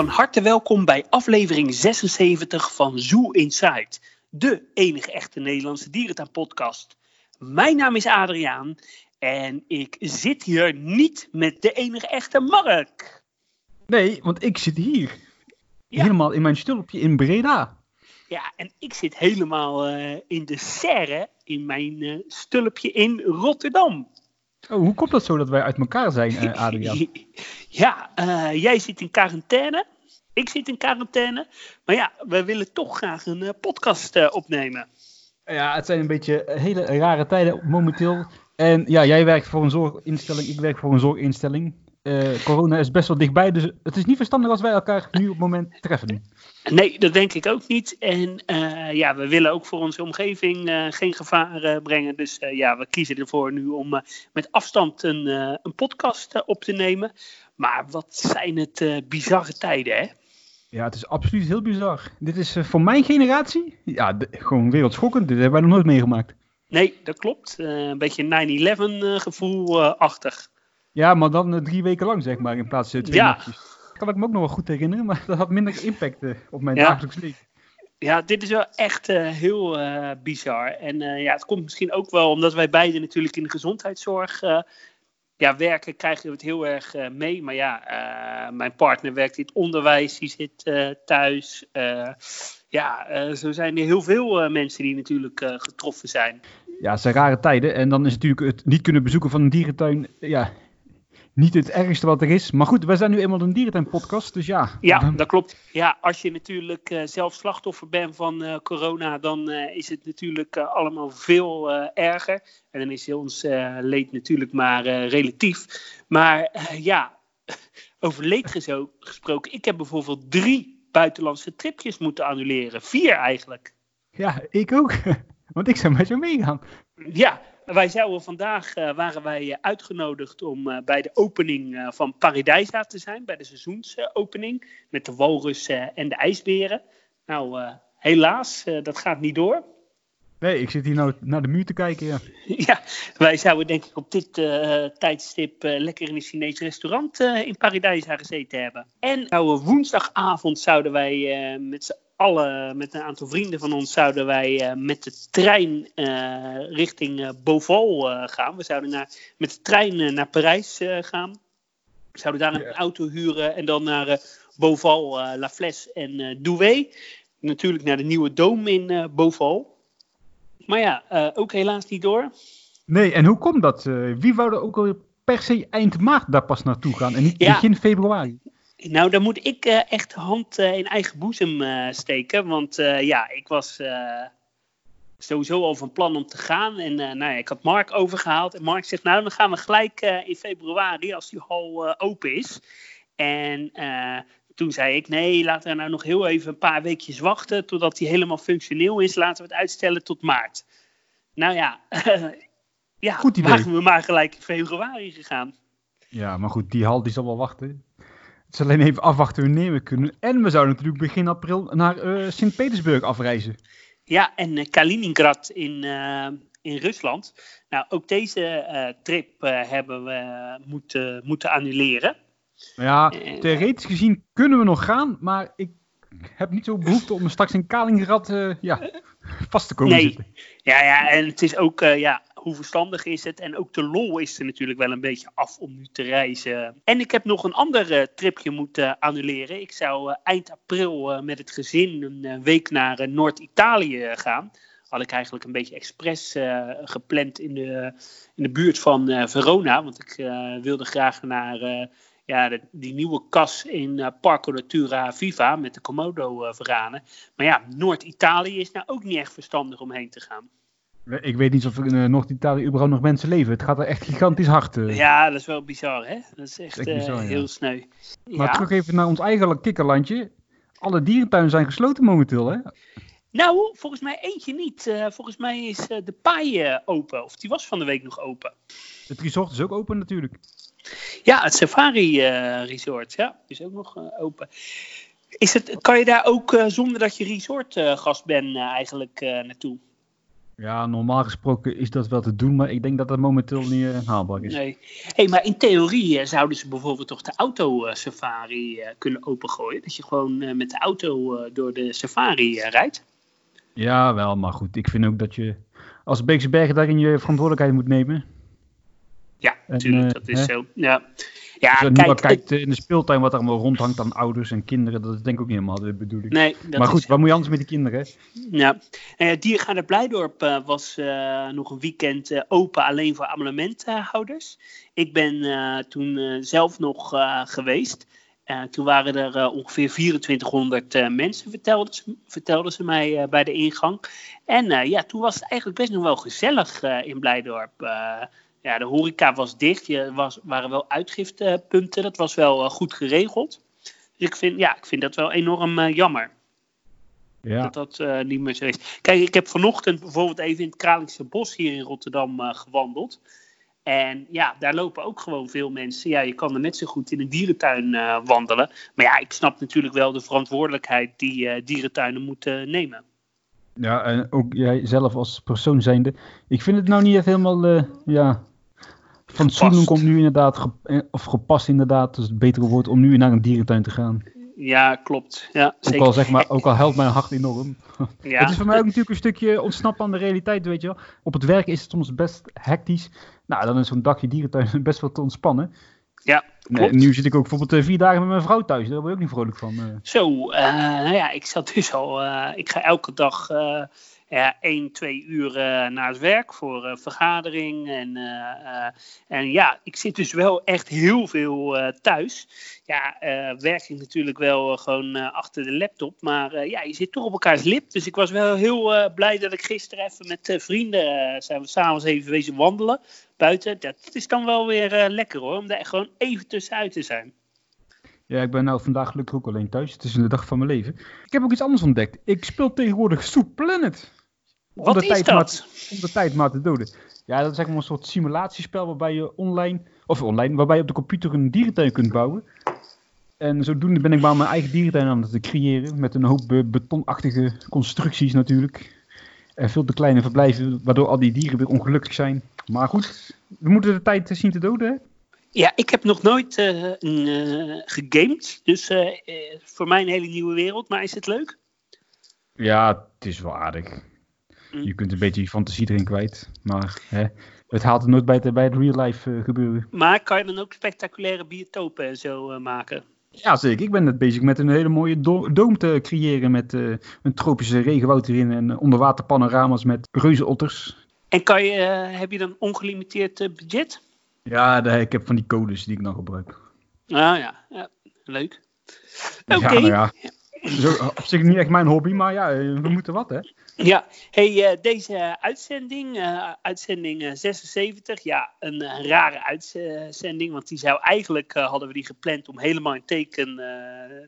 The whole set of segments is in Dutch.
Van harte welkom bij aflevering 76 van Zoo Inside, de enige echte Nederlandse dierentuin-podcast. Mijn naam is Adriaan en ik zit hier niet met de enige echte Mark. Nee, want ik zit hier. Ja. Helemaal in mijn stulpje in Breda. Ja, en ik zit helemaal eh, in de serre in mijn eh, stulpje in Rotterdam. Oh, hoe komt dat zo dat wij uit elkaar zijn, eh, Adriaan? Ja, eh, jij zit in quarantaine. Ik zit in quarantaine. Maar ja, we willen toch graag een eh, podcast opnemen. Ja, het zijn een beetje hele rare tijden momenteel. En ja, jij werkt voor een zorginstelling, ik werk voor een zorginstelling. Eh, corona is best wel dichtbij, dus het is niet verstandig als wij elkaar nu op het moment treffen. Nee, dat denk ik ook niet. En eh, ja, we willen ook voor onze omgeving eh, geen gevaar brengen. Dus ja, we kiezen ervoor nu om met afstand een, een podcast op te nemen. Maar wat zijn het bizarre tijden, hè? Ja, het is absoluut heel bizar. Dit is voor mijn generatie ja, gewoon wereldschokkend. Dit hebben wij nog nooit meegemaakt. Nee, dat klopt. Een beetje 9-11 eh, gevoel achtig. Ja, maar dan eh, drie weken lang, zeg maar, in plaats van twee Ja. nachtjes. Kan ik me ook nog wel goed herinneren, maar dat had minder impact eh, op mijn Ja. dagelijks leven. Ja, dit is wel echt eh, heel bizar. En ja, het komt misschien ook wel omdat wij beiden natuurlijk in de gezondheidszorg ja, werken, krijgen we het heel erg mee. Maar ja, mijn partner werkt in het onderwijs, die zit thuis. Ja, zo zijn er heel veel mensen die natuurlijk getroffen zijn. Ja, het zijn rare tijden. En dan is natuurlijk het niet kunnen bezoeken van een dierentuin, ja, niet het ergste wat er is. Maar goed, wij zijn nu eenmaal een dierentuin-podcast, dus ja. Ja, dat klopt. Ja, als je natuurlijk eh, zelf slachtoffer bent van eh, corona, dan eh, is het natuurlijk allemaal veel erger. En dan is ons leed natuurlijk maar relatief. Maar ja, over leed gesproken, ik heb bijvoorbeeld drie buitenlandse tripjes moeten annuleren. Vier eigenlijk. Ja, ik ook. Want ik zou met jou meegaan. Ja, wij zouden vandaag, eh, waren wij eh, uitgenodigd om eh, bij de opening van Paradijsa te zijn, bij de seizoensopening, met de walrussen en de ijsberen. Nou, helaas, dat gaat niet door. Nee, ik zit hier nou naar de muur te kijken, ja. ja, wij zouden denk ik op dit tijdstip lekker in een Chinees restaurant in Paradijsa gezeten hebben. En nou, woensdagavond zouden wij met z'n allen, met een aantal vrienden van ons, zouden wij eh, met de trein eh, richting eh, Beauval gaan. We zouden naar, met de trein naar Parijs gaan. We zouden daar een auto huren en dan naar Beauval, La Flèche en Douai. Natuurlijk naar de nieuwe Doom in Beauval. Maar ja, ook helaas niet door. Nee, en hoe komt dat? wie wou er ook al per se eind maart daar pas naartoe gaan en niet Ja. begin februari? Nou, dan moet ik eh, echt de hand eh, in eigen boezem eh, steken. Want eh, ja, ik was eh, sowieso al van plan om te gaan. En eh, nou ja, ik had Mark overgehaald. En Mark zegt, nou, dan gaan we gelijk eh, in februari, als die hal eh, open is. En eh, toen zei ik, nee, laten we nou nog heel even een paar weekjes wachten... totdat die helemaal functioneel is. Laten we het uitstellen tot maart. Nou ja, ja Goed idee. waren we maar gelijk in februari gegaan. Ja, maar goed, die hal die zal wel wachten. Het is alleen even afwachten wanneer we kunnen. En we zouden natuurlijk begin april naar eh, Sint-Petersburg afreizen. Ja, en eh, Kaliningrad in, eh, in Rusland. Nou, ook deze trip hebben we moeten, moeten annuleren. Ja, theoretisch gezien kunnen we nog gaan, maar ik heb niet zo behoefte om straks in Kaliningrad ja, vast te komen Nee. zitten. Ja, ja, en het is ook, ja, hoe verstandig is het? En ook de lol is er natuurlijk wel een beetje af om nu te reizen. En ik heb nog een ander eh, tripje moeten annuleren. Ik zou eh, eind april eh, met het gezin een eh, week naar eh, Noord-Italië gaan. Had ik eigenlijk een beetje expres eh, gepland in de, in de buurt van eh, Verona. Want ik eh, wilde graag naar eh, ja, die nieuwe kas in eh, Parco Natura Viva met de Komodo-veranen. Maar ja, Noord-Italië is nou ook niet echt verstandig om heen te gaan. Ik weet niet of er in eh, Noord-Italië überhaupt nog mensen leven. Het gaat er echt gigantisch hard. eh. Ja, dat is wel bizar, hè? Dat is echt, Echt eh, bizar, ja. heel sneu. Maar Ja. terug even naar ons eigen kikkerlandje. Alle dierentuinen zijn gesloten momenteel, hè? Nou, volgens mij eentje niet. Eh, volgens mij is eh, de paai eh, open. Of die was van de week nog open. Het resort is ook open natuurlijk. Ja, het Safari eh, Resort, ja, is ook nog eh, open. Is het, kan je daar ook eh, zonder dat je resort eh, gast bent eh, eigenlijk eh, naartoe? Ja, normaal gesproken is dat wel te doen, maar ik denk dat dat momenteel niet uh, haalbaar is. Nee. Hey, maar in theorie uh, zouden ze bijvoorbeeld toch de auto-safari kunnen opengooien? Dat je gewoon met de auto door de safari rijdt? Ja, wel, maar goed. Ik vind ook dat je als Beekse Bergen daarin je verantwoordelijkheid moet nemen. Ja, natuurlijk. dat is hè? zo. Ja. Ja, Als je kijk, kijkt in de speeltuin wat er allemaal rondhangt aan ouders en kinderen, dat is denk ik ook niet helemaal de bedoeling. Nee, maar goed, wat moet je anders met die kinderen? Ja, uh, Diergaarde Blijdorp uh, was uh, nog een weekend uh, open alleen voor abonnementhouders. Ik ben toen zelf nog geweest. toen waren er ongeveer 2400 mensen, vertelden ze, vertelden ze mij bij de ingang. En ja, toen was het eigenlijk best nog wel gezellig in Blijdorp ja, de horeca was dicht. Je was, waren wel uitgiftepunten. Dat was wel uh, goed geregeld. Dus ik vind, ja, ik vind dat wel enorm uh, jammer. Ja. Dat dat uh, niet meer zo is. Kijk, ik heb vanochtend bijvoorbeeld even in het Kralingse Bos hier in Rotterdam gewandeld. En ja, daar lopen ook gewoon veel mensen. Ja, je kan er net zo goed in een dierentuin wandelen. Maar ja, ik snap natuurlijk wel de verantwoordelijkheid die dierentuinen moeten nemen. Ja, en ook jij zelf als persoon zijnde. Ik vind het nou niet echt helemaal, ja, Fatsoenlijk komt nu inderdaad, eh, of gepast inderdaad, dus het betere woord, om nu naar een dierentuin te gaan. Ja, klopt. Ja, zeker. Ook, al, zeg maar, ook al helpt mijn hart enorm. Ja. het is voor mij ook natuurlijk een stukje ontsnappen aan de realiteit, weet je wel. Op het werk is het soms best hectisch. Nou, dan is zo'n dagje dierentuin best wel te ontspannen. Ja, klopt. nu zit ik ook bijvoorbeeld uh, vier dagen met mijn vrouw thuis. Daar word ik ook niet vrolijk van. Uh. Zo, uh, nou ja, ik zat dus al... ik ga elke dag één, twee uur naar het werk voor uh, vergadering. En, uh, en ja, ik zit dus wel echt heel veel thuis. Ja, werk ik natuurlijk wel gewoon achter de laptop. Maar ja, je zit toch op elkaars lip. Dus ik was wel heel blij dat ik gisteren even met vrienden zijn we s'avonds even wezen wandelen buiten. Dat is dan wel weer lekker hoor, om daar gewoon even tussenuit te zijn. Ja, ik ben nou vandaag gelukkig ook alleen thuis. Het is de dag van mijn leven. Ik heb ook iets anders ontdekt. Ik speel tegenwoordig Soup Planet. Wat om de, tijd dat? Maar, om de tijd maar te doden. Ja, dat is eigenlijk een soort simulatiespel waarbij je online, of online, waarbij je op de computer een dierentuin kunt bouwen. En zodoende ben ik maar mijn eigen dierentuin aan het creëren. Met een hoop betonachtige constructies natuurlijk. En veel te kleine verblijven, waardoor al die dieren weer ongelukkig zijn. Maar goed, we moeten de tijd zien te doden, hè? Ja, ik heb nog nooit uh, uh, gegamed. Dus uh, voor mij een hele nieuwe wereld. Maar is het leuk? Ja, het is wel aardig. Mm. Je kunt een beetje je fantasie erin kwijt. Maar hè, het haalt het nooit bij het, bij het real life uh, gebeuren. Maar kan je dan ook spectaculaire biotopen en zo uh, maken? Ja, zeker. Ik ben net bezig met een hele mooie do doom te creëren met uh, een tropische regenwoud erin en onderwaterpanorama's met reuzenotters. En kan je, heb je dan ongelimiteerd budget? Ja, de, ik heb van die codes die ik dan gebruik. Ah ja, ja leuk. Oké. Okay. Ja, nou ja. Zo, op zich niet echt mijn hobby, maar ja, we moeten wat hè. Ja, hey, uh, deze uitzending, uh, uitzending 76, ja, een, rare uitzending, want die zou eigenlijk, hadden we die gepland om helemaal in teken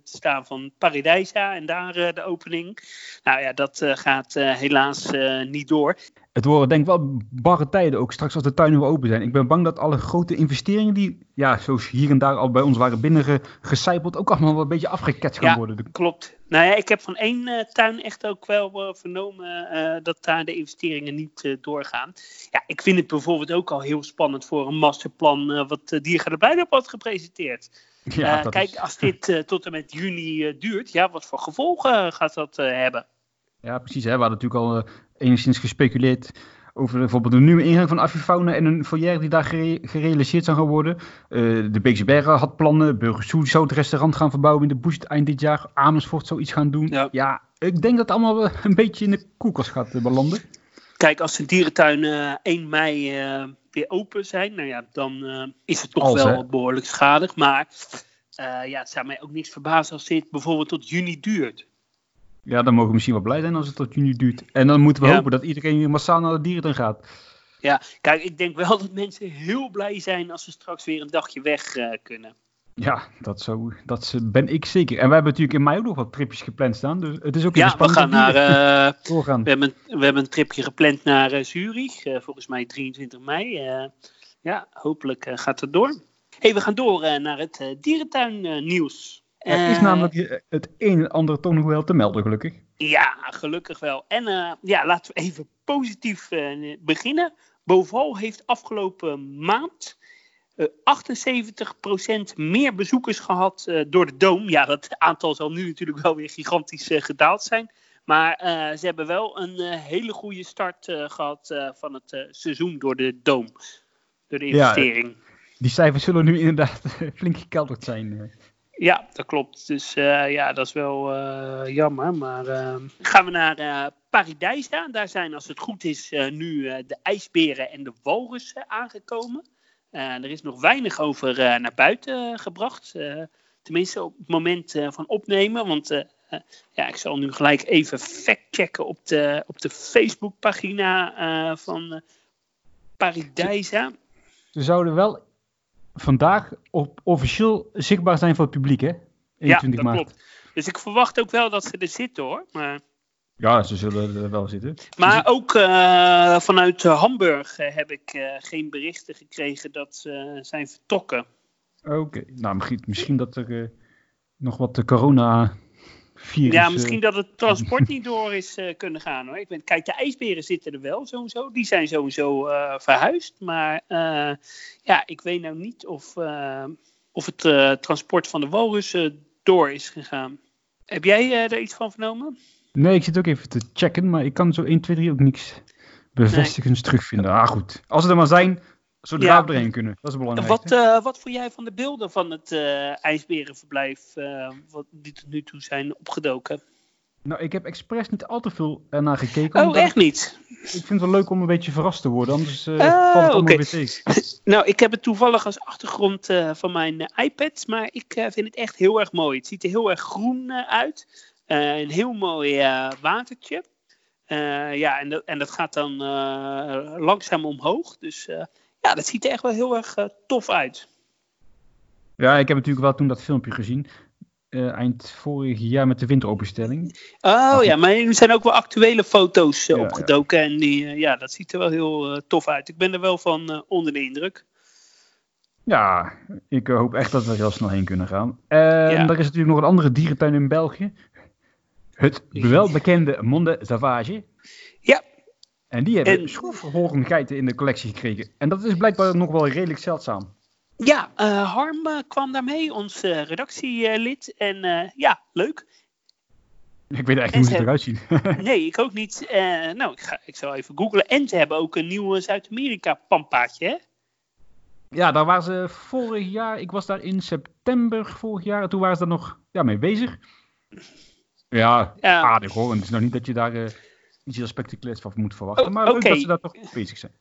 te staan van Paradijsa en daar de opening. Nou ja, dat gaat helaas niet door. Het worden denk ik wel barre tijden ook straks als de tuinen weer open zijn. Ik ben bang dat alle grote investeringen die, ja, zoals hier en daar al bij ons waren binnengecijpeld, ook allemaal wel een beetje afgeketst gaan ja, worden. klopt. Nou ja, ik heb van één uh, tuin echt ook wel uh, vernomen uh, dat daar de investeringen niet doorgaan. Ja, ik vind het bijvoorbeeld ook al heel spannend voor een masterplan wat Diergaarde Blijdorp had gepresenteerd. Ja, kijk, is... als dit tot en met juni duurt, ja, wat voor gevolgen gaat dat hebben? Ja, precies. Hè? We hadden natuurlijk al enigszins gespeculeerd over bijvoorbeeld een nieuwe ingang van Avifauna en een foyer die daar gerealiseerd zou gaan worden. Uh, de Beekse Bergen had plannen. Burgersoe zou het restaurant gaan verbouwen in de Bush eind dit jaar. Amersfoort zou iets gaan doen. Ja. ja, ik denk dat het allemaal een beetje in de koelkast gaat eh, belanden. Kijk, als de dierentuinen uh, 1 mei uh, weer open zijn, nou ja, dan is het toch als, wel hè? behoorlijk schadig. Maar ja, het zou mij ook niks verbazen als dit bijvoorbeeld tot juni duurt. Ja, dan mogen we misschien wel blij zijn als het tot juni duurt. En dan moeten we ja. hopen dat iedereen massaal naar de dierentuin gaat. Ja, kijk, ik denk wel dat mensen heel blij zijn als ze straks weer een dagje weg uh, kunnen. Ja, dat, zo, dat ben ik zeker. En wij hebben natuurlijk in mei ook nog wat tripjes gepland staan. Dus het is ook ja, we gaan naar. Uh, we, hebben, we hebben een tripje gepland naar uh, Zurich. Uh, volgens mij 23 mei. ja, hopelijk gaat het door. hey, we gaan door naar het dierentuin Er is Eh, namelijk het een en ander toch nog wel te melden, gelukkig. Ja, gelukkig wel. En eh, ja, laten we even positief eh, beginnen. Boval heeft afgelopen maand eh 78% meer bezoekers gehad eh, door de Doom. Ja, dat aantal zal nu natuurlijk wel weer gigantisch eh, gedaald zijn. Maar eh, ze hebben wel een eh, hele goede start eh, gehad eh, van het eh, seizoen door de Doom. Door de Ja, investering. Die cijfers zullen nu inderdaad flink gekelderd zijn. Ja, dat klopt. Dus eh, ja, dat is wel eh, jammer. Maar eh, gaan we naar Paradijsa. Daar zijn, als het goed is, nu de ijsberen en de walrussen aangekomen. Er is nog weinig over naar buiten gebracht. Tenminste, op het moment van opnemen. Want ja, ik zal nu gelijk even factchecken op de, op de Facebookpagina van Paradijsa. Ze zouden wel vandaag op, officieel zichtbaar zijn voor het publiek, hè? Ja, 21 dat maart. klopt. Dus ik verwacht ook wel dat ze er zitten hoor. Maar... Ja, ze zullen er wel zitten. Maar ook eh, vanuit eh, Hamburg eh, heb ik eh, geen berichten gekregen dat ze zijn vertrokken. Oké, nou misschien, misschien dat er nog wat de ja, eh, misschien dat het transport niet door is eh, kunnen gaan hoor. Ik ben, kijk, de ijsberen zitten er wel sowieso. Die zijn sowieso eh, verhuisd. Maar eh, ja, ik weet nou niet of, eh, of het eh, transport van de walrussen door is gegaan. Heb jij eh, er iets van vernomen? Nee, ik zit ook even te checken, maar ik kan zo 1, 2, 3 ook niks bevestigends terugvinden. Ah, goed. Als ze er maar zijn, zodra Ja. we erheen kunnen. Dat is belangrijkste. wat, eh, wat vond jij van de beelden van het eh, ijsberenverblijf eh, wat die tot nu toe zijn opgedoken? Nou, ik heb expres niet al te veel ernaar gekeken. Oh, echt niet? Ik, vind het wel leuk om een beetje verrast te worden, anders Ah, valt het allemaal weer tegen. Nou, ik heb het toevallig als achtergrond van mijn iPad, maar ik vind het echt heel erg mooi. Het ziet er heel erg groen uit. Een heel mooi watertje. Ja, en dat, en dat gaat dan langzaam omhoog. Dus ja, dat ziet er echt wel heel erg eh, tof uit. Ja, ik heb natuurlijk wel toen dat filmpje gezien. eh, eind vorig jaar met de winteropenstelling. Oh ja, maar er zijn ook wel actuele foto's eh, Ja, opgedoken. En die, ja, dat ziet er wel heel tof uit. Ik ben er wel van onder de indruk. Ja, ik hoop echt dat we er heel snel heen kunnen gaan. En Ja. er is natuurlijk nog een andere dierentuin in België. Het welbekende Monde Savage. Ja. En die hebben En- schroefhoorngeiten in de collectie gekregen. En dat is blijkbaar nog wel redelijk zeldzaam. Ja, eh, Harm eh, kwam daarmee, ons eh, redactielid. En ja, leuk. Ik weet eigenlijk En niet hoe ze eruit zien. Nee, ik ook niet. Nou, ik, ga, ik zal even googlen. En ze hebben ook een nieuw Zuid-Amerika-pampaatje, hè? ja, daar waren ze vorig jaar. Ik was daar in september vorig jaar. En toen waren ze daar nog ja, mee bezig. Ja, Ja. aardig hoor. En het is nou niet dat je daar iets heel spectaculairs van moet verwachten. Oh, maar leuk dat ze daar toch bezig zijn.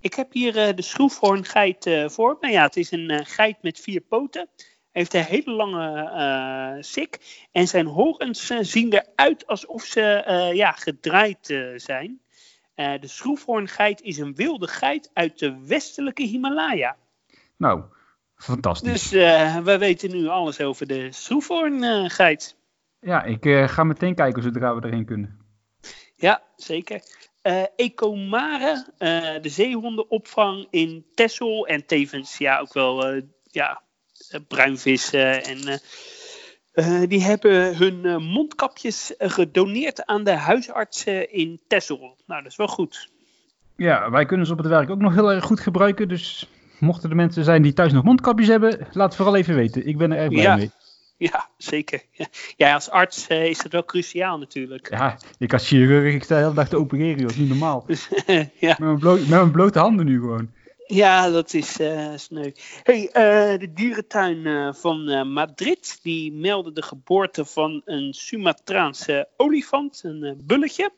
Ik heb hier eh, de schroefhoorngeit eh voor me. Ja, het is een eh, geit met vier poten. Hij heeft een hele lange sik. En zijn horens zien eruit alsof ze ja, gedraaid zijn. De schroefhoorngeit is een wilde geit uit de westelijke Himalaya. Nou, fantastisch. Dus we weten nu alles over de schroefhoorngeit. Ja, ik ga meteen kijken zodra we erheen kunnen. Ja, zeker. Eh Ecomare, eh, de zeehondenopvang in Texel en tevens ja, ook wel eh, ja, bruinvissen. En, die hebben hun mondkapjes gedoneerd aan de huisartsen in Texel. Nou, dat is wel goed. Ja, wij kunnen ze op het werk ook nog heel erg goed gebruiken. Dus mochten er mensen zijn die thuis nog mondkapjes hebben, laat vooral even weten. Ik ben er erg blij Ja. mee. Ja, zeker. Ja, als arts eh, is dat wel cruciaal natuurlijk. Ja, ik als chirurg, ik sta de hele dag te opereren, dat is niet normaal. Ja. Met mijn, bloot- met mijn blote handen nu gewoon. Ja, dat is eh sneu. Hey, eh, de dierentuin van Madrid die meldde de geboorte van een Sumatraanse olifant, een bulletje.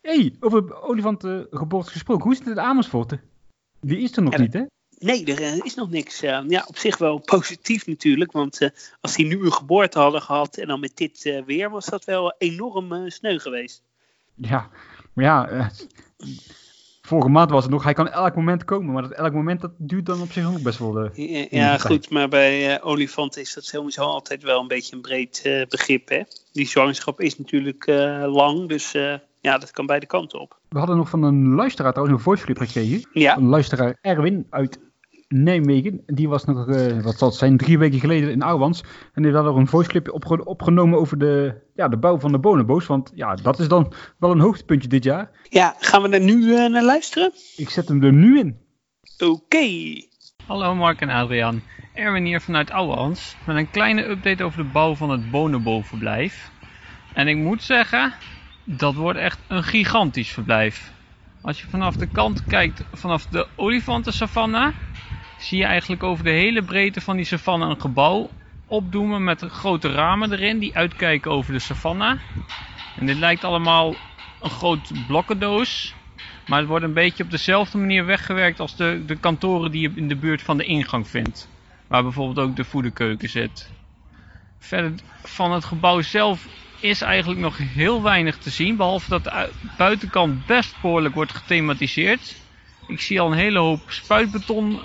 Hé, hey, over olifantengeboorte gesproken. Hoe is het in Amersfoort? Die is er nog niet, hè? Nee, er eh, is nog niks. Eh, ja, op zich wel positief natuurlijk, want eh, als die nu een geboorte hadden gehad en dan met dit weer, was dat wel enorm sneu geweest. Ja, maar ja, vorige maand was het nog, hij kan elk moment komen, maar dat elk moment dat duurt dan op zich ook best wel. Ja, goed, maar bij eh, olifanten is dat sowieso altijd wel een beetje een breed begrip. Hè? Die zwangerschap is natuurlijk lang, dus ja, dat kan beide kanten op. We hadden nog van een luisteraar trouwens een voice clip gekregen. Ja, Een luisteraar Erwin uit Nijmegen. Die was nog, uh, wat zal het zijn, drie weken geleden in Ouwans. En die had er een voiceclipje opge opgenomen over de, ja, de bouw van de bonobo's. Want ja, dat is dan wel een hoogtepuntje dit jaar. Ja, gaan we er nu uh, naar luisteren? Ik zet hem er nu in. Oké. Hallo Mark en Adriaan. Erwin hier vanuit Ouwans. Met een kleine update over de bouw van het bonobo-verblijf. En ik moet zeggen, dat wordt echt een gigantisch verblijf. Als je vanaf de kant kijkt, vanaf de olifantensavanne, zie je eigenlijk over de hele breedte van die savanne een gebouw opdoemen met grote ramen erin die uitkijken over de savanne. En dit lijkt allemaal een groot blokkendoos. Maar het wordt een beetje op dezelfde manier weggewerkt als de, de kantoren die je in de buurt van de ingang vindt. Waar bijvoorbeeld ook de voederkeuken zit. Verder van het gebouw zelf is eigenlijk nog heel weinig te zien. Behalve dat de buitenkant best behoorlijk wordt gethematiseerd. Ik zie al een hele hoop spuitbeton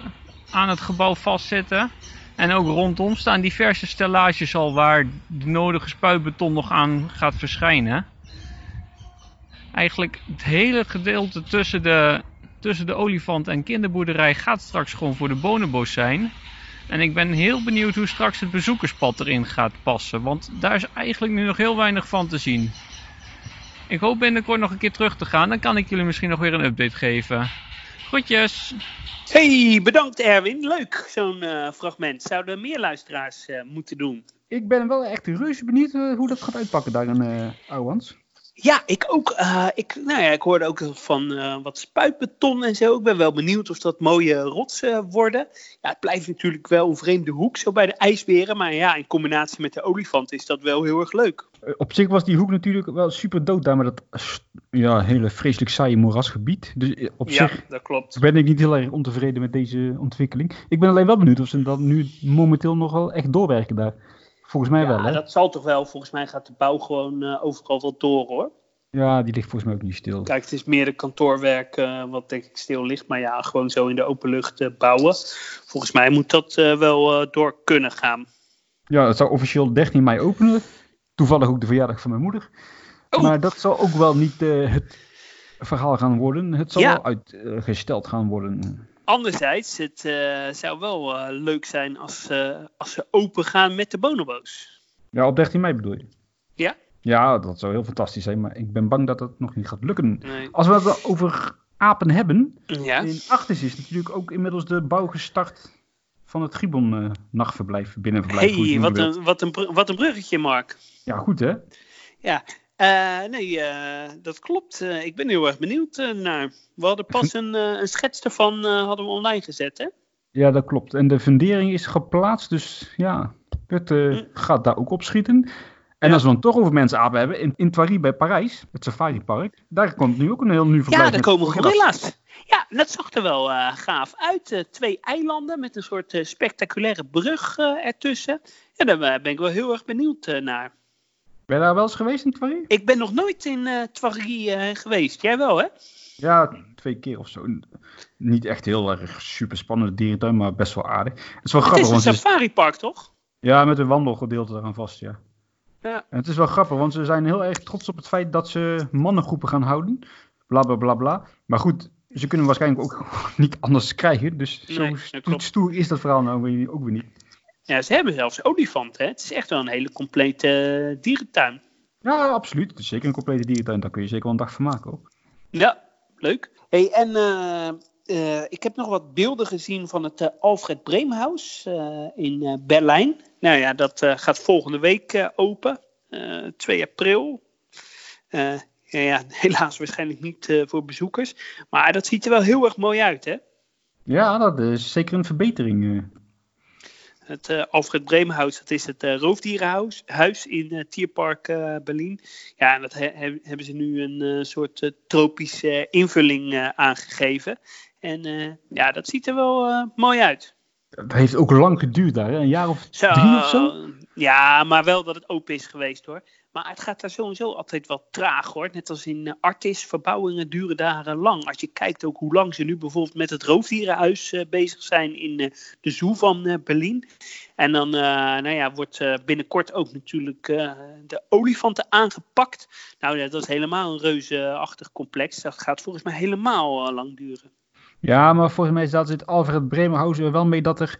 aan het gebouw vastzitten. En ook rondom staan diverse stellages al waar de nodige spuitbeton nog aan gaat verschijnen. Eigenlijk het hele gedeelte tussen de, tussen de olifant en kinderboerderij gaat straks gewoon voor de bonenbos zijn. En ik ben heel benieuwd hoe straks het bezoekerspad erin gaat passen. Want daar is eigenlijk nu nog heel weinig van te zien. Ik hoop binnenkort nog een keer terug te gaan. Dan kan ik jullie misschien nog weer een update geven. Groetjes! Hey, bedankt Erwin. Leuk, zo'n uh, fragment. Zouden meer luisteraars uh, moeten doen. Ik ben wel echt reuze benieuwd uh, hoe dat gaat uitpakken daar in uh, Ouwans. Ja, ik ook. Uh, ik, nou ja, ik hoorde ook van uh, wat spuitbeton en zo. Ik ben wel benieuwd of dat mooie rotsen worden. Ja, het blijft natuurlijk wel een vreemde hoek zo bij de ijsberen. Maar ja, in combinatie met de olifant is dat wel heel erg leuk. Eh, op zich was die hoek natuurlijk wel super dood daar. Maar dat ja, hele vreselijk saaie moerasgebied. Dus op ja, zich dat klopt. ben ik niet heel erg ontevreden met deze ontwikkeling. Ik ben alleen wel benieuwd of ze dat nu momenteel nog wel echt doorwerken daar. Volgens mij ja, wel, hè? dat zal toch wel. Volgens mij gaat de bouw gewoon uh, overal wel door, hoor. Ja, die ligt volgens mij ook niet stil. Kijk, het is meer de kantoorwerk uh, wat denk ik stil ligt. Maar ja, gewoon zo in de open lucht uh, bouwen. Volgens mij moet dat wel door kunnen gaan. Ja, het zou officieel 13 mei openen. Toevallig ook de verjaardag van mijn moeder. Oh. Maar dat zal ook wel niet het verhaal gaan worden. Het zal ja. wel uitgesteld gaan worden. Anderzijds, het uh, zou wel uh, leuk zijn als, uh, als ze open gaan met de bonobo's. Ja, op 13 mei bedoel je? Ja. Ja, dat zou heel fantastisch zijn, maar ik ben bang dat dat nog niet gaat lukken. Nee. Als we het over apen hebben, ja. in Achtis is natuurlijk ook inmiddels de bouw gestart van het Gibbon nachtverblijf, binnenverblijf. hey, wat een, wat, een, wat een bruggetje, Mark. Ja, goed hè? Ja, uh, nee, uh, dat klopt. Uh, ik ben heel erg benieuwd naar. We hadden pas een, een schets ervan hadden we online gezet, hè? Ja, dat klopt. En de fundering is geplaatst, dus ja, het hm. gaat daar ook op schieten. En als we dan toch over mensapen hebben, in, in Thoiry bij Parijs, het safaripark, daar komt nu ook een heel nieuw verblijf. Ja, daar komen gorilla's. Ja, dat zag er wel gaaf uit. twee eilanden met een soort spectaculaire brug ertussen. Ja, daar ben ik wel heel erg benieuwd naar. Ben je daar wel eens geweest in Thoiry? Ik ben nog nooit in uh, uh, geweest. Jij wel, hè? Ja, twee keer of zo. Niet echt heel erg super spannende dierentuin, maar best wel aardig. Het is wel het grappig. Het is een safaripark, toch? Ja, met een wandelgedeelte eraan vast, ja. ja. En het is wel grappig, want ze zijn heel erg trots op het feit dat ze mannengroepen gaan houden. Bla bla bla bla. Maar goed, ze kunnen waarschijnlijk ook niet anders krijgen. Dus nee, zo stoer is dat verhaal nou ook weer niet. Ja, ze hebben zelfs olifanten. Hè? Het is echt wel een hele complete uh, dierentuin. Ja, absoluut. Het is zeker een complete dierentuin. Daar kun je zeker wel een dag van maken ook. Ja, leuk. Hey, en uh, uh, ik heb nog wat beelden gezien van het Alfred Breemhaus in Berlijn. Nou ja, dat gaat volgende week open. 2 april. Ja, ja, helaas waarschijnlijk niet voor bezoekers. Maar dat ziet er wel heel erg mooi uit, hè? Ja, dat is zeker een verbetering. Het uh, Alfred Bremenhuis, dat is het uh, roofdierenhuis huis in uh, Tierpark Berlin. Ja, en dat he hebben ze nu een soort tropische invulling aangegeven. En ja, dat ziet er wel mooi uit. Het heeft ook lang geduurd daar, hè? een jaar of zo, drie of zo? Ja, maar wel dat het open is geweest hoor. Maar het gaat daar sowieso altijd wel traag hoor. Net als in uh, Artis, verbouwingen duren daar lang. Als je kijkt ook hoe lang ze nu bijvoorbeeld met het roofdierenhuis uh, bezig zijn in uh, de zoo van Berlin. En dan nou ja, wordt binnenkort ook natuurlijk de olifanten aangepakt. Nou, dat is helemaal een reuzeachtig complex. Dat gaat volgens mij helemaal lang duren. Ja, maar volgens mij staat het Alfred Bremerhausen wel mee dat er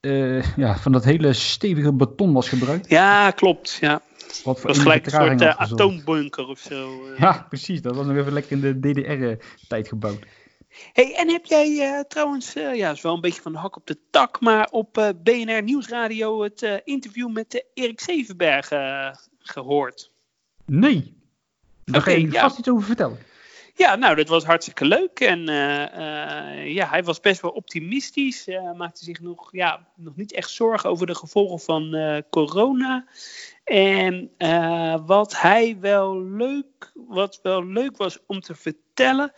eh, ja, van dat hele stevige beton was gebruikt. Ja, klopt. Ja. Wat voor Het was gelijk een soort eh, atoombunker of zo. eh. Ja, precies. Dat was nog even lekker in de DDR-tijd gebouwd. Hey, en heb jij eh, trouwens, eh, ja, is wel een beetje van de hak op de tak, maar op eh, BNR Nieuwsradio het eh, interview met Erik Zevenberg eh, gehoord? Nee. Daar ga Oké, je ja. vast iets over vertellen. Ja, nou, dat was hartstikke leuk. En eh, eh, ja, hij was best wel optimistisch. eh, maakte zich nog, ja, nog niet echt zorgen over de gevolgen van corona. En wat hij wel leuk, wat wel leuk was om te vertellen,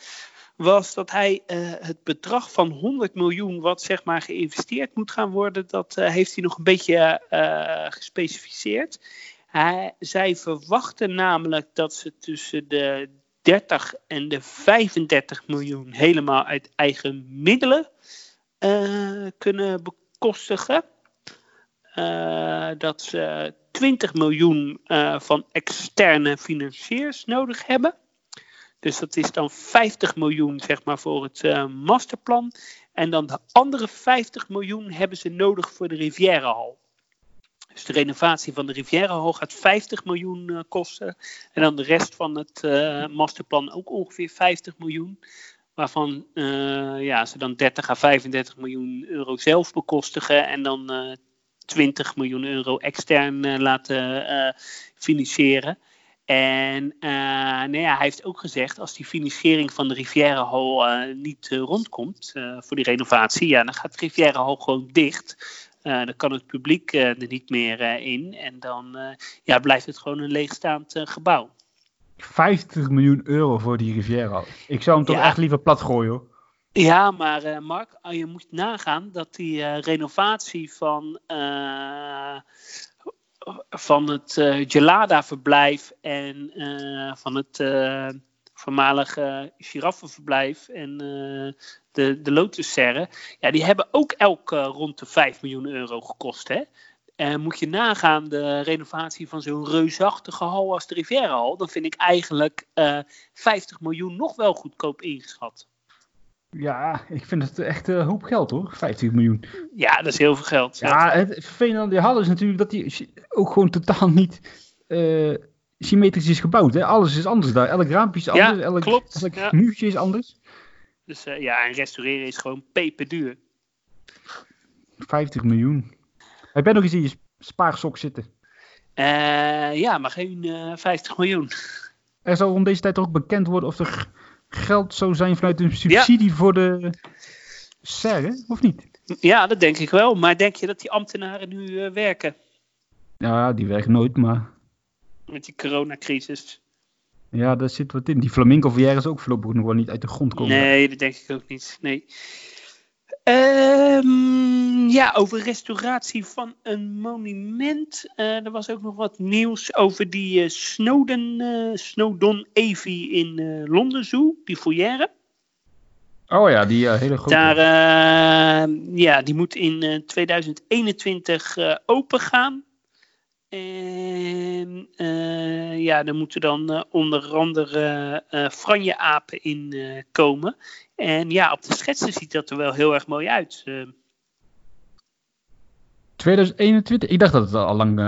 was dat hij het bedrag van 100 miljoen, wat zeg maar geïnvesteerd moet gaan worden, dat heeft hij nog een beetje gespecificeerd. Hij, zij verwachten namelijk dat ze tussen de 30 en de 35 miljoen helemaal uit eigen middelen eh, kunnen bekostigen. Eh, dat ze 20 miljoen eh, van externe financiers nodig hebben. Dus dat is dan 50 miljoen zeg maar, voor het masterplan. En dan de andere 50 miljoen hebben ze nodig voor de Rivierenhal. Dus de renovatie van de Rivierenhal gaat 50 miljoen eh, kosten. En dan de rest van het eh, masterplan ook ongeveer 50 miljoen. Waarvan eh, ja, ze dan 30 à 35 miljoen euro zelf bekostigen. En dan eh 20 miljoen euro extern laten financieren. En nou hij heeft ook gezegd, als die financiering van de Rivierenhal eh, niet rondkomt voor die renovatie, ja, dan gaat de Rivierenhal gewoon dicht. Eh, dan kan het publiek eh, er niet meer eh, in. En dan ja, blijft het gewoon een leegstaand gebouw. 50 miljoen euro voor die Riviera. Ik zou hem toch Ja. echt liever plat gooien hoor. Ja, maar Mark, je moet nagaan dat die renovatie van, van het Gelada-verblijf en van het voormalige giraffenverblijf en de, de Lotusserre, ja, die hebben ook elk eh, rond de 5 miljoen euro gekost. Hè? En moet je nagaan de renovatie van zo'n reusachtige hal als de Rivierenhal, dan vind ik eigenlijk eh 50 miljoen nog wel goedkoop ingeschat. Ja, ik vind het echt een hoop geld hoor. 50 miljoen. Ja, dat is heel veel geld. Ja, het vervelende aan die hal is natuurlijk dat die ook gewoon totaal niet eh, symmetrisch is gebouwd. Hè? Alles is anders daar. Elk raampje is Ja, anders. elk, klopt, Elk ja. muurtje is anders. Dus eh, ja, en restaureren is gewoon peperduur. 50 miljoen. Heb jij nog eens in je spaarsok zitten? Eh ja, maar geen eh 50 miljoen. Er zal om deze tijd ook bekend worden of er geld zou zijn vanuit een subsidie voor de serre, of niet? Ja, dat denk ik wel. Maar denk je dat die ambtenaren nu eh, werken Ja, die werkt nooit, maar met die coronacrisis? Ja, daar zit wat in. Die flamingo is ook voorlopig nog wel niet uit de grond komen. Nee, dat denk ik ook niet. Nee. Ehm, ja, over restauratie van een monument. Eh, er was ook nog wat nieuws over die eh, Snowden, eh, Snowdon Avey in Londen Zoo, die foyer. Oh ja, die hele grote. Daar, ja, die moet in eh, 2021 eh, open gaan. En eh, ja, er moeten dan eh, onder andere eh franjeapen in eh, komen. En ja, op de schetsen ziet dat er wel heel erg mooi uit. Eh, 2021? Ik dacht dat het al lang,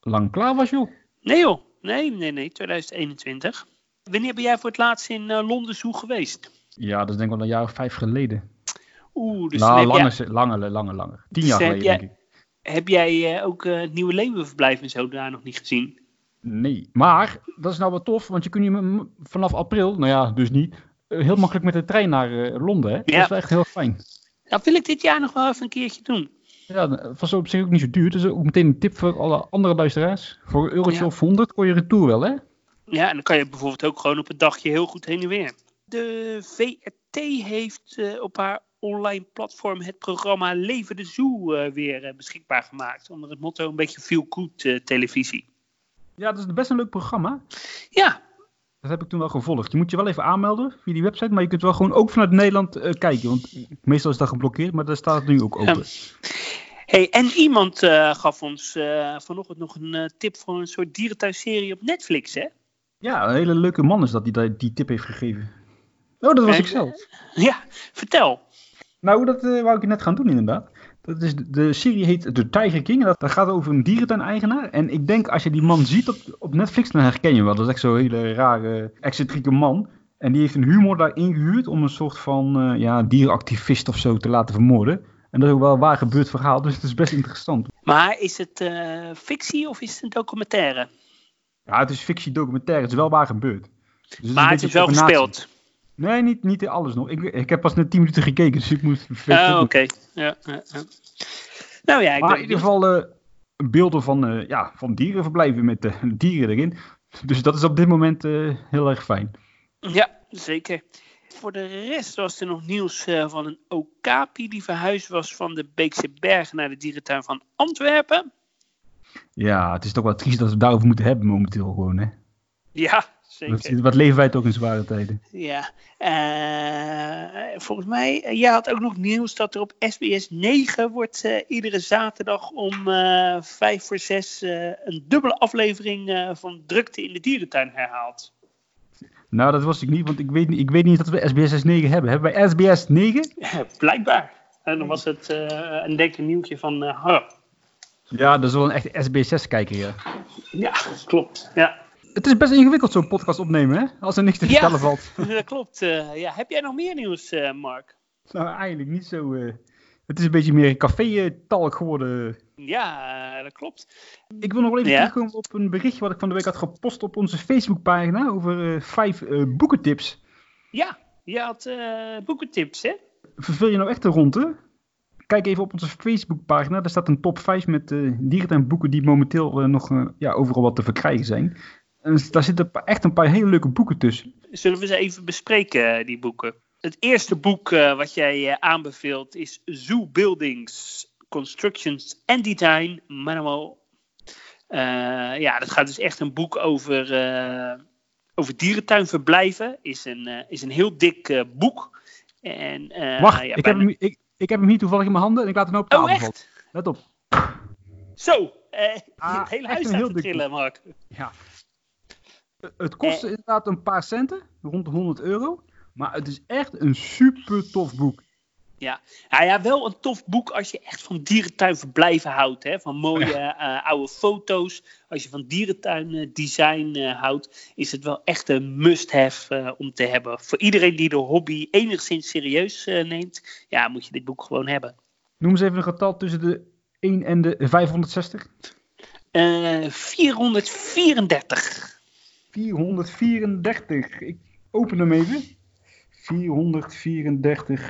lang klaar was, joh. nee joh, nee, nee, nee, 2021. Wanneer ben jij voor het laatst in Londen Zoo geweest? Ja, dat is denk ik wel een jaar of vijf geleden. Oeh, dus nou, langer, jij, langer, langer, langer. Tien Dus jaar heb geleden, jij- denk ik. Heb jij eh, ook eh, het nieuwe leeuwenverblijf en zo daar nog niet gezien? Nee, maar dat is nou wel tof, want je kunt m- vanaf april, nou ja, dus niet, eh, heel makkelijk met de trein naar Londen. Hè? Dat is wel echt heel fijn. Nou, wil ik dit jaar nog wel even een keertje doen. Ja, was op zich ook niet zo duur. Dus ook meteen een tip voor alle andere luisteraars. Voor een eurotje Ja. of 100 kon je retour wel, hè? Ja, en dan kan je bijvoorbeeld ook gewoon op een dagje heel goed heen en weer. De VRT heeft op haar online platform het programma Leven de Zoo eh, weer eh, beschikbaar gemaakt. Onder het motto een beetje feel good eh, televisie. Ja, dat is best een leuk programma. Ja, Dat heb ik toen wel gevolgd. Je moet je wel even aanmelden via die website, maar je kunt wel gewoon ook vanuit Nederland kijken. Want meestal is dat geblokkeerd, maar daar staat het nu ook open. Ja. hey, en iemand gaf ons vanochtend nog een tip voor een soort dierentuinserie op Netflix, hè? Ja, een hele leuke man is dat die die, die tip heeft gegeven. Oh, dat was En- ik zelf. Ja, vertel. Nou, dat eh, wou ik net gaan doen inderdaad. Dat is, de- de serie heet The Tiger King. En dat, dat gaat over een dierentuin-eigenaar. En ik denk, als je die man ziet op, op Netflix, dan herken je hem wel. Dat is echt zo'n hele rare, excentrieke man. En die heeft een humor daar ingehuurd om een soort van eh, ja, dierenactivist of zo te laten vermoorden. En dat is ook wel een waar gebeurd verhaal, dus het is best interessant. Maar is het eh, fictie of is het een documentaire? Ja, het is fictie documentaire, het is wel waar gebeurd. Dus een maar het beetje is wel gespeeld. Nee, niet, niet alles nog. Ik, ik heb pas net 10 minuten gekeken, dus ik moet... Oh, oké. Ja, ja, ja. Nou ja, ik Maar in ieder geval eh, beelden van, eh, ja, van dierenverblijven met eh, dieren erin. Dus dat is op dit moment heel erg fijn. Ja, zeker. Voor de rest was er nog nieuws van een okapi die verhuisd was van de Beekse Bergen naar de dierentuin van Antwerpen. Ja, het is toch wel triest dat we het daarover moeten hebben momenteel gewoon. Hè? Ja, zeker. Wat, leven wij toch in zware tijden. Ja. Eh, volgens mij, eh, jij had ook nog nieuws dat er op SBS 9 wordt eh, iedere zaterdag om eh vijf voor zes een dubbele aflevering van Drukte in de dierentuin herhaald. Nou, dat was ik niet, want ik weet, niet- ik weet niet dat we SBS 9 hebben. Hebben wij SBS 9? Ja, blijkbaar. En dan was het een een nieuwtje van huh. Ja, dat is wel een echte SBS6-kijker, ja. Ja, klopt. Ja, Het is best ingewikkeld zo'n podcast opnemen, hè? Als er niks te Ja. vertellen valt. dat klopt. eh, ja. Heb jij nog meer nieuws, eh, Mark? Nou, eigenlijk niet zo... eh, Het is een beetje meer café-talk geworden. Ja, dat klopt. Ik wil nog wel even Ja? terugkomen op een berichtje wat ik van de week had gepost op onze Facebookpagina over vijf boekentips. Ja, je had boekentips, hè? Verveel je nou echt de ronde? Kijk even op onze Facebookpagina. Daar staat een top 5 met eh dierentuinboeken die momenteel nog ja, overal wat te verkrijgen zijn. En daar zitten echt een paar hele leuke boeken tussen. Zullen we ze even bespreken, eh, die boeken? Het eerste boek eh, wat jij eh, aanbeveelt is Zoo Buildings, Constructions and Design Manual. Eh, ja, dat gaat dus echt een boek over, over dierentuinverblijven. Is een, is een heel dik boek. En, Wacht, ja, ik, heb hem, ik, ik heb hem hier toevallig in mijn handen en ik laat hem nou op tafel Oh? Let op. Zo, Ah, het hele huis staat te trillen, Mark. Ja. Het kost Eh. inderdaad een paar centen, rond de 100 euro. Maar het is echt een super tof boek. Ja. Ja, ja, wel een tof boek als je echt van dierentuinverblijven houdt. Hè? Van mooie eh, oude foto's. Als je van dierentuindesign eh houdt, is het wel echt een must-have eh, om te hebben. Voor iedereen die de hobby enigszins serieus eh, neemt, ja, moet je dit boek gewoon hebben. Noem eens even een getal tussen de 1 en de 560. Eh 434. 434. Ik open hem even. 434,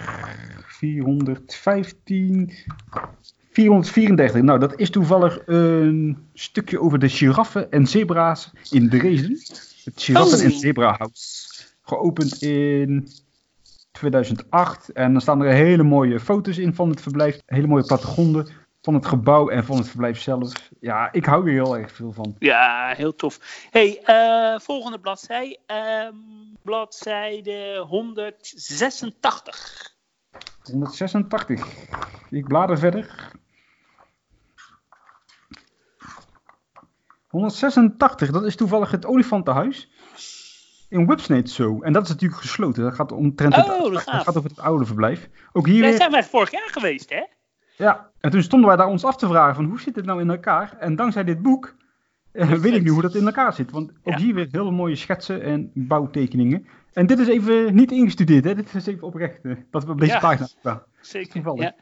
415, 434. Nou, dat is toevallig een stukje over de giraffen en zebra's in Dresden. Het giraffen- en Oh. zebrahuis. Geopend in 2008. En dan staan er hele mooie foto's in van het verblijf. Hele mooie plattegronden van het gebouw en van het verblijf zelf. Ja, ik hou er heel erg veel van. Ja, heel tof. hey, eh, volgende bladzij. Ehm, bladzijde 186. 186. Ik blader verder. 186, dat is toevallig het olifantenhuis. In Whipsnade zo. En dat is natuurlijk gesloten. Dat gaat omtrent het, Oh, dat gaaf. gaat over het oude verblijf. Ook hier Wij weer. zijn wij vorig jaar geweest, hè? Ja, en toen stonden wij daar ons af te vragen van hoe zit het nou in elkaar? En dankzij dit boek eh, weet ik nu hoe dat in elkaar zit. Want ook Ja. hier weer hele mooie schetsen en bouwtekeningen. En dit is even niet ingestudeerd, hè? Dit is even oprecht. eh, dat we op deze Ja. pagina staan. Zeker. Ja.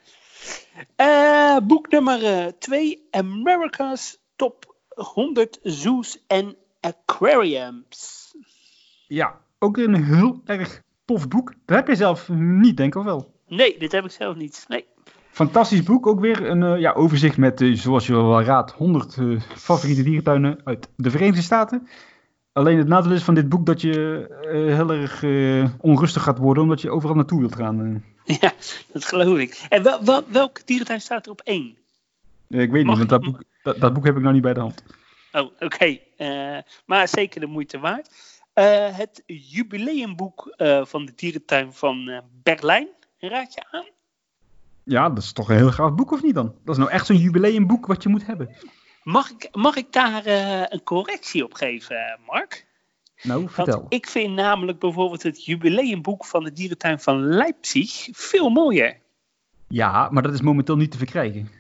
Eh, boek nummer 2: America's Top 100 Zoos en Aquariums. Ja, ook een heel erg tof boek. Dat heb je zelf niet, denk ik of wel. Nee, dit heb ik zelf niet. Nee. Fantastisch boek. Ook weer een eh, ja, overzicht met, eh, zoals je wel raadt, 100 eh, favoriete dierentuinen uit de Verenigde Staten. Alleen het nadeel is van dit boek dat je heel erg onrustig gaat worden, omdat je overal naartoe wilt gaan. Ja, dat geloof ik. En wel, wel, welke dierentuin staat er op één? Ik weet Mag- niet, want dat boek, dat, dat boek heb ik nog niet bij de hand. Oh, oké. Maar zeker de moeite waard. Het jubileumboek van de dierentuin van Berlijn. Raad je aan? Ja, dat is toch een heel gaaf boek, of niet dan? Dat is nou echt zo'n jubileumboek wat je moet hebben. Mag ik, mag ik daar eh, een correctie op geven, eh, Mark? Nou, vertel. Want ik vind namelijk bijvoorbeeld het jubileumboek van de dierentuin van Leipzig veel mooier. Ja, maar dat is momenteel niet te verkrijgen.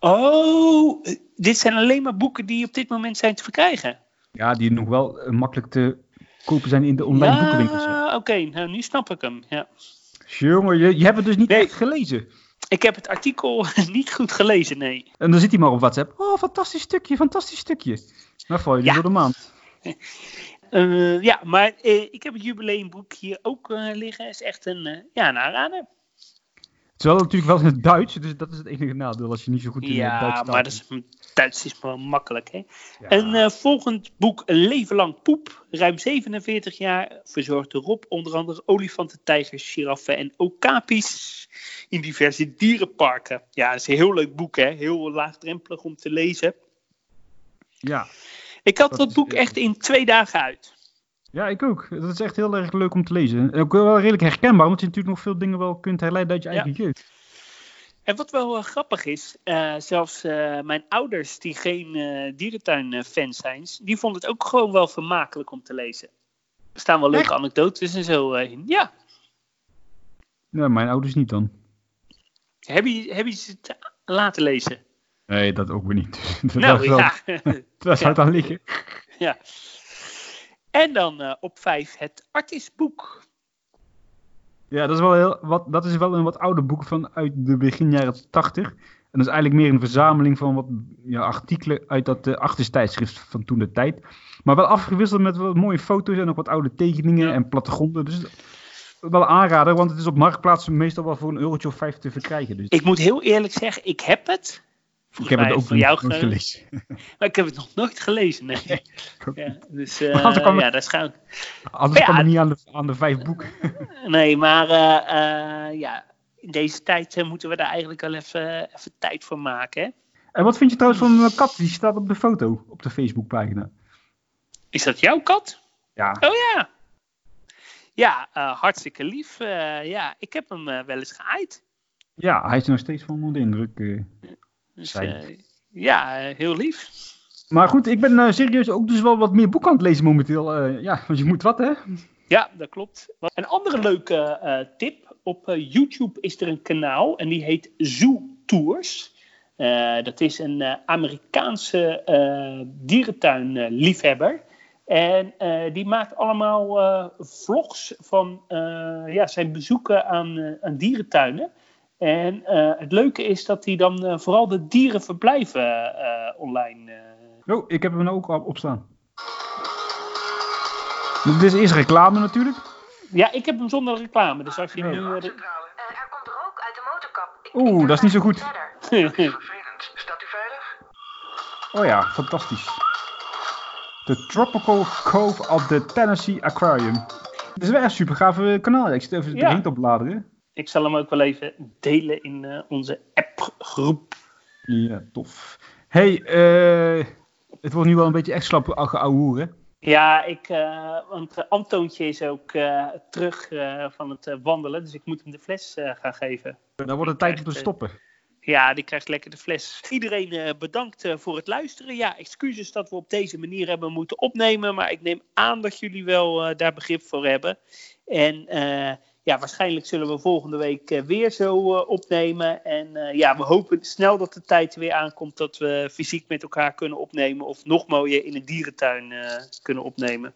Oh, dit zijn alleen maar boeken die op dit moment zijn te verkrijgen. Ja, die nog wel eh, makkelijk te kopen zijn in de online boekenwinkels. ja. Ja, oké, nou nu snap ik hem. Ja. Jongen, je, je hebt het dus niet Nee. echt gelezen. Ik heb het artikel niet goed gelezen, nee. En dan zit hij maar op WhatsApp. Oh, fantastisch stukje, fantastisch stukje. Nou val je Ja. door de maand. Eh, ja, maar eh, ik heb het jubileumboek hier ook eh, liggen. is echt een, ja, een aanrader. Het is wel natuurlijk wel in het Duits, dus dat is het enige nadeel als je niet zo goed in het Duits Ja, maar dat is, Duits is wel makkelijk, hè? Ja. Een eh, volgend boek, Een leven lang poep. Ruim 47 jaar verzorgde Rob onder andere olifanten, tijgers, giraffen en okapis in diverse dierenparken. Ja, dat is een heel leuk boek, hè? Heel laagdrempelig om te lezen. ja. Ik had Dat dat boek echt in twee dagen uit. Ja, ik ook. Dat is echt heel erg leuk om te lezen. En ook wel redelijk herkenbaar, omdat je natuurlijk nog veel dingen wel kunt herleiden uit je Ja. eigen jeugd. En wat wel eh, grappig is, eh, zelfs eh, mijn ouders die geen eh dierentuin-fans zijn, die vonden het ook gewoon wel vermakelijk om te lezen. Er staan wel leuke Echt? anekdotes en zo in. Ja, Ja, mijn ouders niet dan. heb je, heb je ze het laten lezen? Nee, dat ook weer niet. dat nou wel, ja. Daar zou het aan liggen. ja. En dan eh, op vijf het artistboek. Ja, dat is wel, heel, wat, dat is wel een wat ouder boek van uit de begin jaren 80. En dat is eigenlijk meer een verzameling van wat ja, artikelen uit dat uh, achterstijdschrift van toen de tijd. Maar wel afgewisseld met wat mooie foto's en ook wat oude tekeningen Ja. en plattegronden. Dus wel aanraden, want het is op marktplaatsen meestal wel voor een eurotje of vijf te verkrijgen. Dus Ik moet heel eerlijk zeggen, ik heb het. Ik heb het ook van niet jou nooit gelezen. Maar ik heb het nog nooit gelezen. Nee. Ja, dus anders eh kwam ja, dat is. Anders Ja, kwam het niet aan de, aan de vijf boeken. Nee, maar eh, eh, ja, in deze tijd moeten we daar eigenlijk wel even, even tijd voor maken. Hè? En wat vind je trouwens van een kat? Die staat op de foto op de Facebookpagina. Is dat jouw kat? Ja, Oh ja. Ja, hartstikke lief. Ja, ik heb hem wel eens geaaid. ja, hij is nog steeds van onder de indruk. Dus, eh, ja, eh, heel lief. Maar goed, ik ben eh, serieus ook dus wel wat meer boeken aan het lezen momenteel. Ja, want je moet wat, hè? Ja, dat klopt. Een andere leuke tip. Op YouTube is er een kanaal en die heet Zoo Tours. Dat is een Amerikaanse dierentuinliefhebber. En die maakt allemaal vlogs van ja, zijn bezoeken aan, aan dierentuinen. En eh, het leuke is dat hij dan eh, vooral de dierenverblijven eh, online eh, Oh, ik heb hem ook al op staan. Dit is reclame natuurlijk. Ja, ik heb hem zonder reclame. Dus als je Nee. nu. er komt rook uit de motorkap. Oeh, dat is niet zo goed. de- Vervelend. Staat u veilig? Oh ja, fantastisch. The Tropical Cove of the Tennessee Aquarium. Dit is wel echt super gaaf kanaal. Ik zit even Ja. erin te bladeren. Ik zal hem ook wel even delen in eh, onze appgroep. Ja, tof. hey, eh, het wordt nu wel een beetje echt slap geouwehoer, hè? Ja, ik, eh, want Antoontje is ook terug van het wandelen. Dus ik moet hem de fles gaan geven. Dan wordt het tijd om te stoppen. Ja, die krijgt lekker de fles. Iedereen bedankt voor het luisteren. Ja, excuses dat we op deze manier hebben moeten opnemen. Maar ik neem aan dat jullie wel daar begrip voor hebben. En ja, waarschijnlijk zullen we volgende week eh, weer zo eh, opnemen. En eh, ja, we hopen snel dat de tijd weer aankomt dat we fysiek met elkaar kunnen opnemen. Of nog mooier in een dierentuin kunnen opnemen.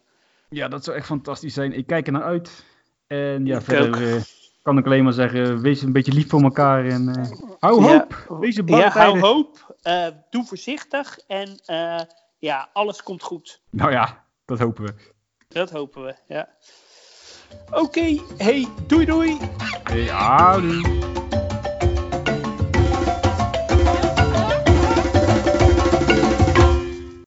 Ja, dat zou echt fantastisch zijn. Ik kijk er naar uit. En ja, Ik verder ook. kan ik alleen maar zeggen, wees een beetje lief voor elkaar en hou Ja. hoop. Wees een Ja, hou hoop. doe voorzichtig. En ja, alles komt goed. Nou ja, dat hopen we. Dat hopen we, ja. Oké, hey, doei doei. Hey, houdoe.